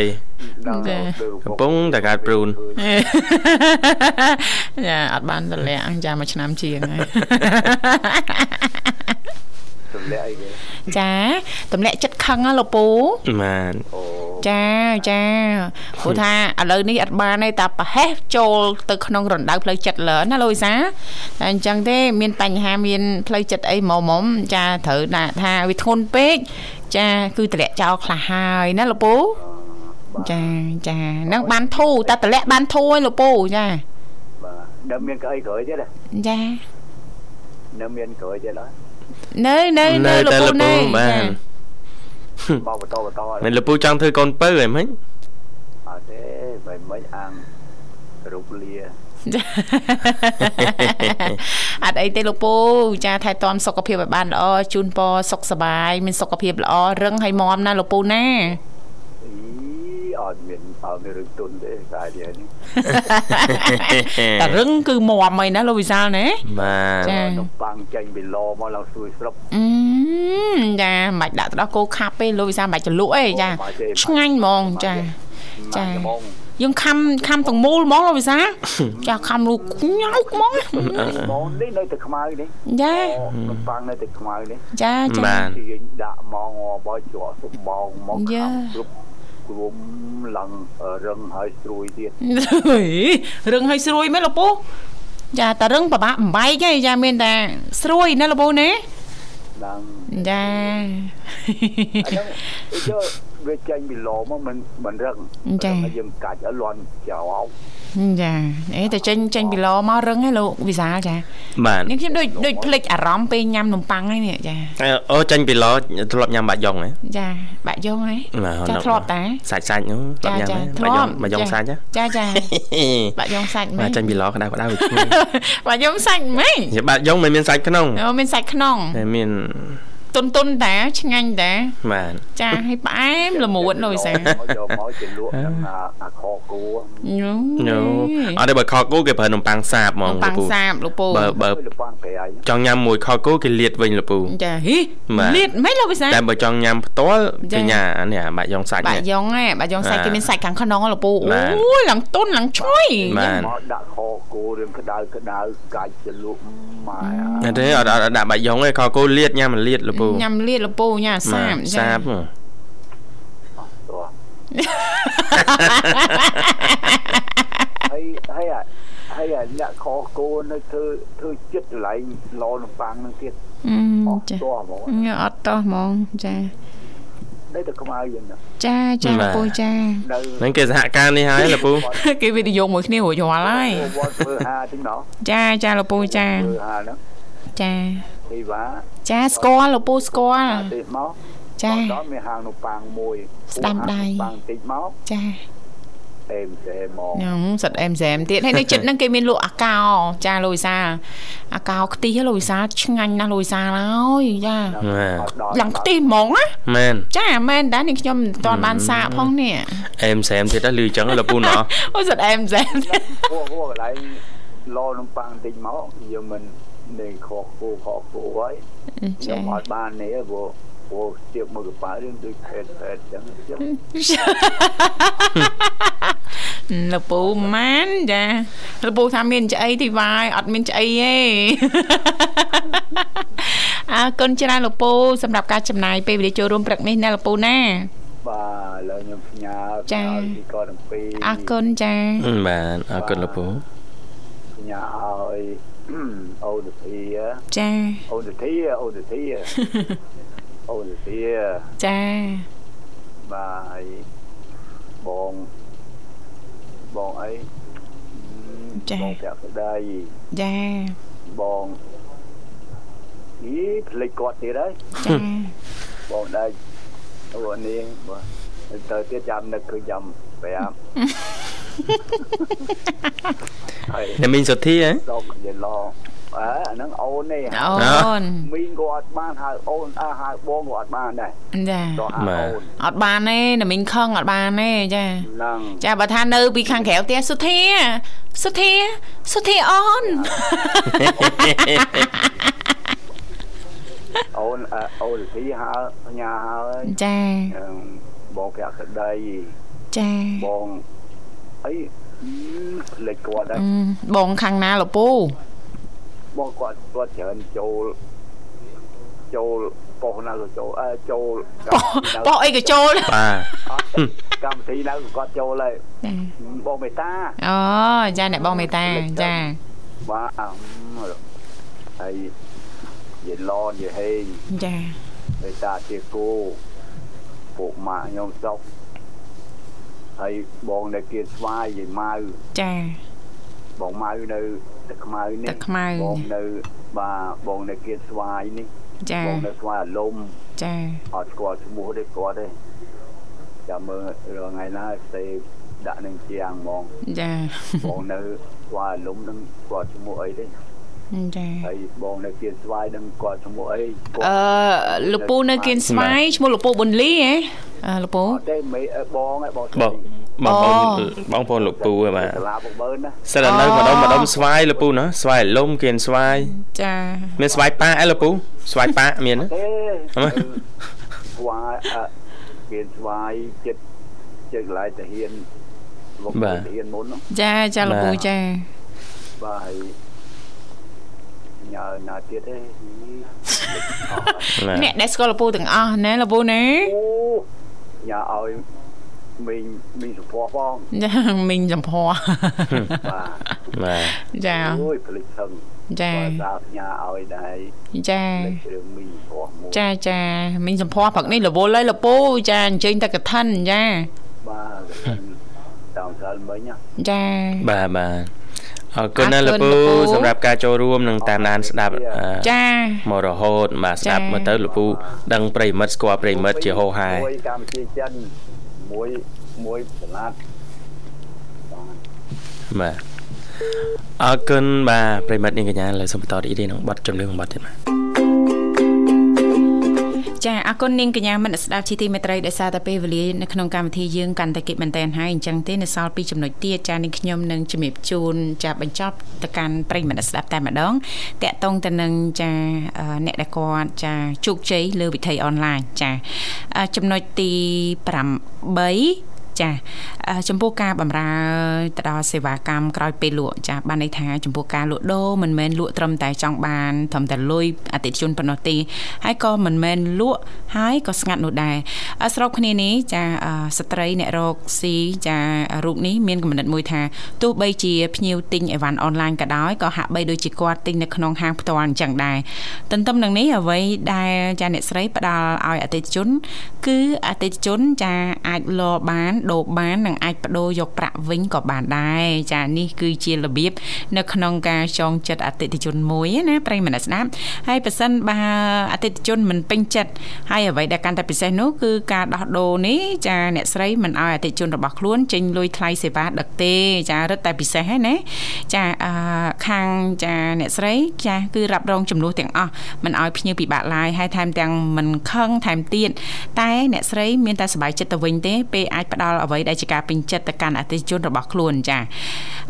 កំពុងតែកើតព្រូនចាអត់បានតម្លាក់ចាមួយឆ្នាំជាងហើយ ទម្លាក់អីគេចាតម្លាក់ចិត្តខឹងហ៎លោកពូបានអូចាចាព្រោះថាឥឡូវនេះអត់បានទេតែប្រហែសចូលទៅក្នុងរណ្ដៅផ្លូវចិត្តលើណាលោកវិសាតែអញ្ចឹងទេ មានបញ្ហាមានផ្លូវចិត្តអីមុំមុំចាត្រូវដាក់ថាវាធ្ងន់ពេកចាគឺតម្លាក់ចោលខ្លះហើយណាលោកពូចាចានឹងបានធូរតែតម្លាក់បានធូរឯងលោកពូចាបាទនៅមានក្អីក្រោយទៀតហ៎ចានៅមានក្រោយទៀតហ៎ នៅនៅនៅលោកតែពូលោកពូនៅបានមកបន្តបន្តមិនលោកពូចង់ធ្វើកូនពៅហីមិញអត់ទេបើមិនអាំងរូបលាអត់អីទេលោកពូចាថែទាំសុខភាពឲ្យបានល្អជូនពរសុខសប្បាយមានសុខភាពល្អរឹងហើយមាំណាលោកពូណា អីអត់មានអត់មានរឿងទុនទេកាយនេះតែរឹងគឺមមអីណាលោកវិសាលណាបាទចានំប៉័ងចេញពីឡមកឡើងស្រួយស្រុបអឺចាមិនដាក់ទៅដល់គោខាប់ទេលោកវិសាលមិនចលក់ទេចាឆ្ងាញ់ហ្មងចាចាហ្មងយើងខំខំទាំងមូលហ្មងលោកវិសាលចាខំលូកញ៉ៅហ្មងហ្មងនេះនៅតែខ្មៅនេះចានំប៉័ងនៅតែខ្មៅនេះចាចាបាទទាញដាក់មកបោជក់សុំបងមកយ៉ាខាំគ្រប់ គ្រមឡើងរឹងហើយស្រួយទៀតហេរឹងឲ្យស្រួយមែនលោកពូចាតែរឹងប្របាក់បំបែកឯងចាមានតែស្រួយណាលោកពូណាឡើងចាអាហ្នឹងយកវាចេញពីឡមកមិនមិនរឹងចាហើយយើងកាច់ឲ្យលន់ចោល ចាអេតែចេញចេញពីឡមករឹងឯងលោកវិសាលចាបាទនេះខ្ញុំដូចដូចភ្លេចអារម្មណ៍ពេលញ៉ាំនំប៉័ងហ្នឹងនេះចាអូចាញ់ពីឡធ្លាប់ញ៉ាំបាក់យ៉ុងហ៎ចាបាក់យ៉ងហ៎បាទចាធ្លាប់តាសាច់សាច់នោះធ្លាចាប់ញ៉ាំចាហ៎បាក់យ៉ុងបាក់យ៉ុងសាច់ហ៎ចាចាបាក់យ៉ងសាច់មែបាទនចាញ់ពីឡក្តៅក្តៅវាឈ្ងុយបាក់យ៉ងសាច់មែនជាបាក់យ៉ុងមិនមានសាច់ក្នុងអូមានសាច់ក្នុងតែមាន តុនតុនតាឆ្ងាញ់តាបាទចាឲ្យផ្អែមល្មួតលោកវិសាលមកយកមកជាលក់នឹងអាអាខគួរញូញូអត់ទេបើខគោគេប្រើនំប៉័ងសាបហ្មងនំប៉័ងលោកពូសាបលោកពូបើបើលប៉ាំងប្រៃចង់ញ៉ាំមួយខគោគេលាតវិញលោកពូចាហីបាទលៀតមិនលោកវិសាលតែបើចង់ញ៉ាំផ្ទាល់ចាគេញ៉ាអានេះអាបាក់យ៉ុងសាច់បានេះក់យ៉ងហ៎បាក់យ៉ងសាច់បាទគេមានសាច់ខាងក្នុងហ៎លោកពូបាទអូយឡើងតុនឡើងឈ្ងុយបាទមកដាក់ខគួររឿងក្តៅក្តៅកាច់ជាលក់ម៉ែអត់ទេអត់អត់ដាក់បាក់យ៉ុងទេខគោលាតញ៉ាំមិនលាតលោកពូញ៉ាំលៀតលោកពូញ៉ាំសាបបាទសាបហ៎តោះហើយហើយអាហើយអាអ្នកខគួរនៅធ្វើធ្វើចិត្តកន្លែងឡនំប៉័ងនឹងទៀតអឺអស់ចាតោះហ្មងញ៉ាំអត់តោះហ្មងចានៅតែខ្មៅយើងណាចាចាលោកពូចានៅហ្នឹងគេសហការនេះហើយលោកពូគេវិនិយោគមួយគ្នារួចរាល់ហើយវត្តធ្វើហាទីណោះចាចាលោកពូចាធ្វើហាហ្នឹងចា ទីវ៉ាចាស្គាល់លោកពូស្គាល់ទៀតមកចាដល់មានហាងនំប៉័ងមួយស្ដាំដៃប៉័ងតិចមកចាអេមសេហ្មងញ៉ាំសិតអែមសែមទៀតហើយនៅចិត្តហ្នឹងគេមានលក់អាកោចាលោកវិសាលអាកោខ្ទិះលោកវិសាលឆ្ងាញ់ណាស់លោកវិសាលហើយចាឡើងខ្ទិះហ្មងណាមែនចាមែនដែរនេះខ្ញុំមិនទាន់បានសាកផងនេះអែមសែមទៀតដល់លឺចឹងលោកពូណោះអូសិតអែមសែមហួហួកន្លែងឡនំប៉័ងតិចមកយើងមិន នឹងខកគូខកគូហើយយើចាងអត់បាននេះព្រោះព្រោះជៀបមួយកប៉ារឿងដូចផេតផេតចឹងចឹងលោកពូម៉ានចាលោកពូថាមានឆ្អីទីវាយអត់មានឆ្អីទេអើគុណច្រើនលោកពូសម្រាប់ការចំណាយពេលវេលាចូលរួមព្រឹកនេះណាលោកពូណាបាទឥឡូវខ្ញុំផ្ញើចាពីកតំពីអរគុណចាបាទអរគុណលោកពូផ្ញើឲ្យ អូនធីចាអូនធីអូនធីអូនធីចាបាទហើយបងបងអីបងប្រាក់ស្ដីចាបងអីភ្លេចគាត់ទៀតហើយចាបងដែរអូនេះបាទទៅទៀតចាំនឹកគឺចាំប្រាប់ហើយ អ្នកមីងសុធីហ៎ដកយឡអើអាហ្នឹងអូននេះអូនមីងក៏អត់បានហៅអូនអើហៅបងក៏អត់បានដែរចាដល់ហៅអូនអត់បានទេណាមីងខឹងអត់បានទេចាហ្នឹងចាបើថានៅពីខាងក្រៅផ្ទះសុធាសុធាសុធាអូនអូនអូនទីហៅញ៉ាហើយចាបងប្រាក់ស្ដីចាបង អីភ្លេចគាត់ដែរអឺបងខាងណាលពូបងគាត់គាត់ច្រើនចូលចូលប៉ុសណាក៏ចូលអើចូលបោះបោះអីក៏ចូលបាទអត់កម្មវិធីណាក៏គាត់ចូលហើយចាបងមេតាអូចាអ្នកបងមេតាចាបាទហើយយេឡនយេហេងចាមេតាជាគូពួកម៉ាក់ខ្ញុំសុក ហើយបងនៅគៀនស្វាយយាយម៉ៅចាបងម៉ៅនៅទឹកខ្មៅនេះទឹកខ្មៅបងនៅបាទបងនៅគៀនស្វាយនេះចាបងនៅស្វាយអាលំចាអត់ស្គាល់ឈ្មោះទេគាត់ទេចាំមើលរងថ្ងៃណាស្ទេដាក់នឹងជាងហ្មងចាបងនៅស្វាយអាលំនឹងគាត់ឈ្មោះអីទេ ចាហើយបងនៅគៀនស្វាយនឹងគាត់ឈ្មោះអីគាត់អឺលពូនៅគៀនស្វាយឈ្មោះលពូប៊ុនលីហ៎អឺលពូអត់ទេមេអឺបងឯងបងបងបងប្អូនបងប្អូនលោកពូបាទសាលាពុកបើណាសិតតែនៅម្ដុំម្ដុំស្វាយលោកពូណាស្វាយលំគៀនស្វាយចាមានស្វាយប៉ាអីលោកពូស្វាយប៉ាមានណាទេអឺស្វាយអឺគេស្វាយចិត្តចិត្តកន្លែងតាហ៊ានមកតាហ៊ានមុននោះចាចាលោកពូចាបាទហើយ ញ៉ើណាទៀតទេណាអ្នកដែលស្គាល់លោកពូទាំងអស់ណាលោកពូណាអូញ៉ាឲ្យមីងមីងសុភ័ក្រផងចាមីងចំភ័របាទបាទចាអូយផ្លិចសឹងចាបាទសាញ៉ាឲ្យដែរចាលេខរឿងមីងសុភ័ក្រមួយចាចាមីងចំភ័រព្រឹកនេះរវល់ហើយលោកពូចាអញ្ជើញតែកឋិនចាបាទតាមសាលមិញណាចាបាទបាទ អរគុណណាស់អលោរកគុពូណលោកពូសម្រាប់ការចូលរួមនឹងតាមដានស្ដាប់អឺចាមករហូតបាទស្ដាប់ចា៎មើលទៅលោកពូដឹងប្រិមិត្តស្គាល់ប្រិមិត្តជាហោហែមួយកម្ពុជាចិនមួយមួយសាឡាត់បាទបាទអរគុណបាទប្រិមិត្តនាងកញ្ញាលើសូមបន្តរីករាយនឹងបទចម្រៀងមួយបទទៀតបាទ ចាអរគុណនាងកញ្ញាមនស្ដាប់ជីទីមេត្រីដោយសារតែពេលវេលានៅក្នុងកម្មវិធីយើងកាន់តែគិតមែនតែនហើយអញ្ចឹងទេនៅសល់ពីចំណុចទៀតចានាងខ្ញុំនឹងជំរាបជូនចាបញ្ចប់ទៅកាន់ប្រិយមិត្តស្ដាប់តែម្ដងតកតងទៅនឹងចាអឺអ្នកដែលគាត់ចាជោគជ័យលើវិធីអនឡាញចាអឺចំណុចទី8 ចាអឺចំពោះការបម្រើទៅដល់សេវាកម្មក្រោយពេលលក់ចាបានន័យថាចំពោះការលក់ដូរមិនមែនលក់ត្រឹមតែចង់បានត្រឹមតែលុយអតិថិជនប៉ុណ្ណោះទេហើយក៏មិនមែនលក់ហើយក៏ស្ងាត់នោះដែរអឺស្របគ្នានេះចាអឺស្ត្រីអ្នករកស៊ីចារូបនេះមានកំណត់មួយថាទោះបីជាភ្ញៀវទិញអីវ៉ាន់អនឡាញក៏ដោយក៏ហាក់បីដូចជាគាត់ទិញនៅក្នុងហាងផ្ទាល់អញ្ចឹងដែរទន្ទឹមនឹងនេះអ្វីដែលចាអ្នកស្រីផ្ដល់ឲ្យអតិថិជន គឺអតិថិជនចាអាចលបានដូរបាននិងអាចបដូរយកប្រាក់វិញក៏បានដែរចានេះគឺជារបៀបនៅក្នុងការចងចិត្តអតិថិជនមួយណាប្រិយមិត្តស្ដាប់ហើយប៉ះសិនបើអតិថិជនមិនពេញចិត្តហើយអ្វីដែលកាន់តែពិសេសនោះគឺការដោះដូរនេះចាអ្នកស្រីមិនឲ្យអតិថិជនរបស់ខ្លួនចេញលុយថ្លៃសេវាដឹកទេចារឹតតែពិសេសហ្នឹងណាចាអឺខាងចាអ្នកស្រីចាគឺរ៉ាប់រងចំនួនទាំងអស់មិនឲ្យភ្ញៀវពិបាកឡាយហើយថែមទាំងមិនខឹងថែមទៀតតែអ្នកស្រីមានតែសប្បាយចិត្តទៅវិញទេពេលអាចផ្ដល់អ្វីដែលជាការពេញចិត្តទៅកាន់អតិថិជនរបស់ខ្លួនចា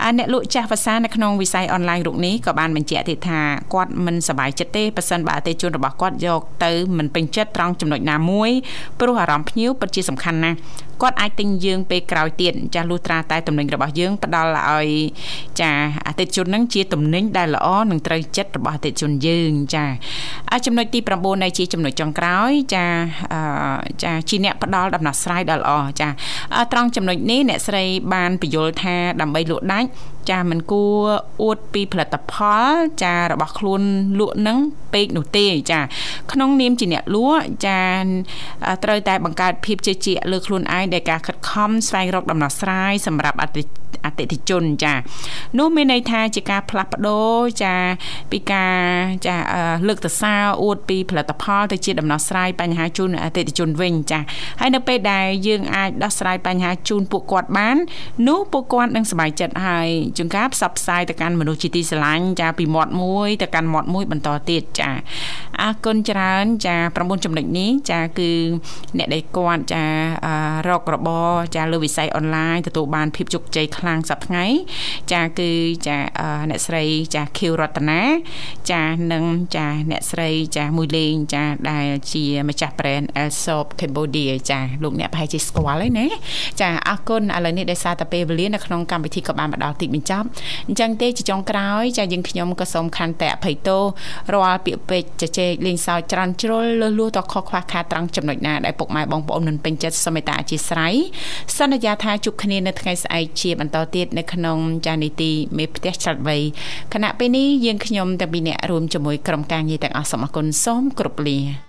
អឺអ្នកលក់ចាស់ភាសានៅក្នុងវិស័យអនឡាញរូបនេះក៏បានបញ្ជាក់ទៀតថាគាត់មិនសប្បាយចិត្តទេប៉ះសិនបើអតិថិជនរបស់គាត់យកទៅមិនពេញចិត្តត្រង់ចំណុចណាមួយព្រោះអារម្មណ៍ភ្ញៀវពិតជាសំខាន់ណាស់ គាត់អាចទិញយើងពេលក្រោយទៀតចាស់លុះត្រាតែទំនិញរបស់យើងផ្ដល់ឲ្យចាអតិថិជននឹងជាទំនិញដែលល្អនិងត្រូវចិត្តរបស់អតិថិជនយើងចាអរចំណុចទី9នៃជាចំណុចចុងក្រោយចាអឺចាជាអ្នកផ្ដល់ដំណោះស្រាយដ៏ល្អចាអឺត្រង់ចំណុចនេះអ្នកស្រីបានបញ្យល់ថាដើម្បីលក់ដាច់ចាមិនគួរអួតពីផលិតផលចារបស់ខ្លួនលក់នឹងពេកនោះទេចាក្នុងនាមជាអ្នកលក់ចាត្រូវតែបង្កើតភាពជឿជាក់លើខ្លួនឯងដែលការខិតខំស្វែងរកដំណោះស្រាយសម្រាប់អតិ អតិថិជនចានោះមានន័យថាជាការផ្លាស់ប្ដូរចាពីការចាលើកទៅសារអួតពីផលិតផលទៅជាដំណោះស្រាយបញ្ហាជូនអតិថិជនវិញចាហើយនៅពេលដែលយើងអាចដោះស្រាយបញ្ហាជូនពួកគាត់បាននោះពួកគាត់នឹងសប្បាយចិត្តហើយជួនកាលផ្សព្វផ្សាយទៅកាន់មនុស្សជាទីស្រឡាញ់ចាពីមាត់មួយទៅកាន់មាត់មួយបន្តទៀតចាអរគុណច្រើនចា9ចំណុចនេះចាគឺអ្នកដែលគាត់ចារករបរចាលើវិស័យអនឡាញទទួលបានភាពជោគជ័យខ្លាំងសប្តាហ៍ថ្ងៃចាគឺចាអ្នកស្រីចាខៀវរតនាចានិងចាអ្នកស្រីចាមួយលេងចាដែលជាម្ចាស់ brand Elsop Cambodia ចាលោកអ្នកប្រហែលជាស្គាល់ហើយណាចាអរគុណឥឡូវនេះដោយសារតែពេលវេលានៅក្នុងកម្មវិធីក៏បានមកដល់ទីបញ្ចប់អញ្ចឹងទេជាចុងក្រោយចាយើងខ្ញុំក៏សូមខន្តិអភ័យទោសរាល់ពាក្យពេចន៍ជជែកលេងសើចច្រើនជ្រុលលឺលួតខុសខ្វះខាតត្រង់ចំណុចណាដែលពុកម៉ែបងប្អូនមិនពេញចិត្តសូមមេត្តាអធិស្ឋានសន្យាថាជួបគ្នានៅថ្ងៃស្អែកជាបន្តទៀតនៅក្នុងចានីតិមេផ្ទះឆ្លាតវៃខណៈពេលនេះយើងខ្ញុំទាំងពីរអ្នករួមជាមួយក្រុមការងារទាំងអស់សូមអរគុណសូមគោរពលា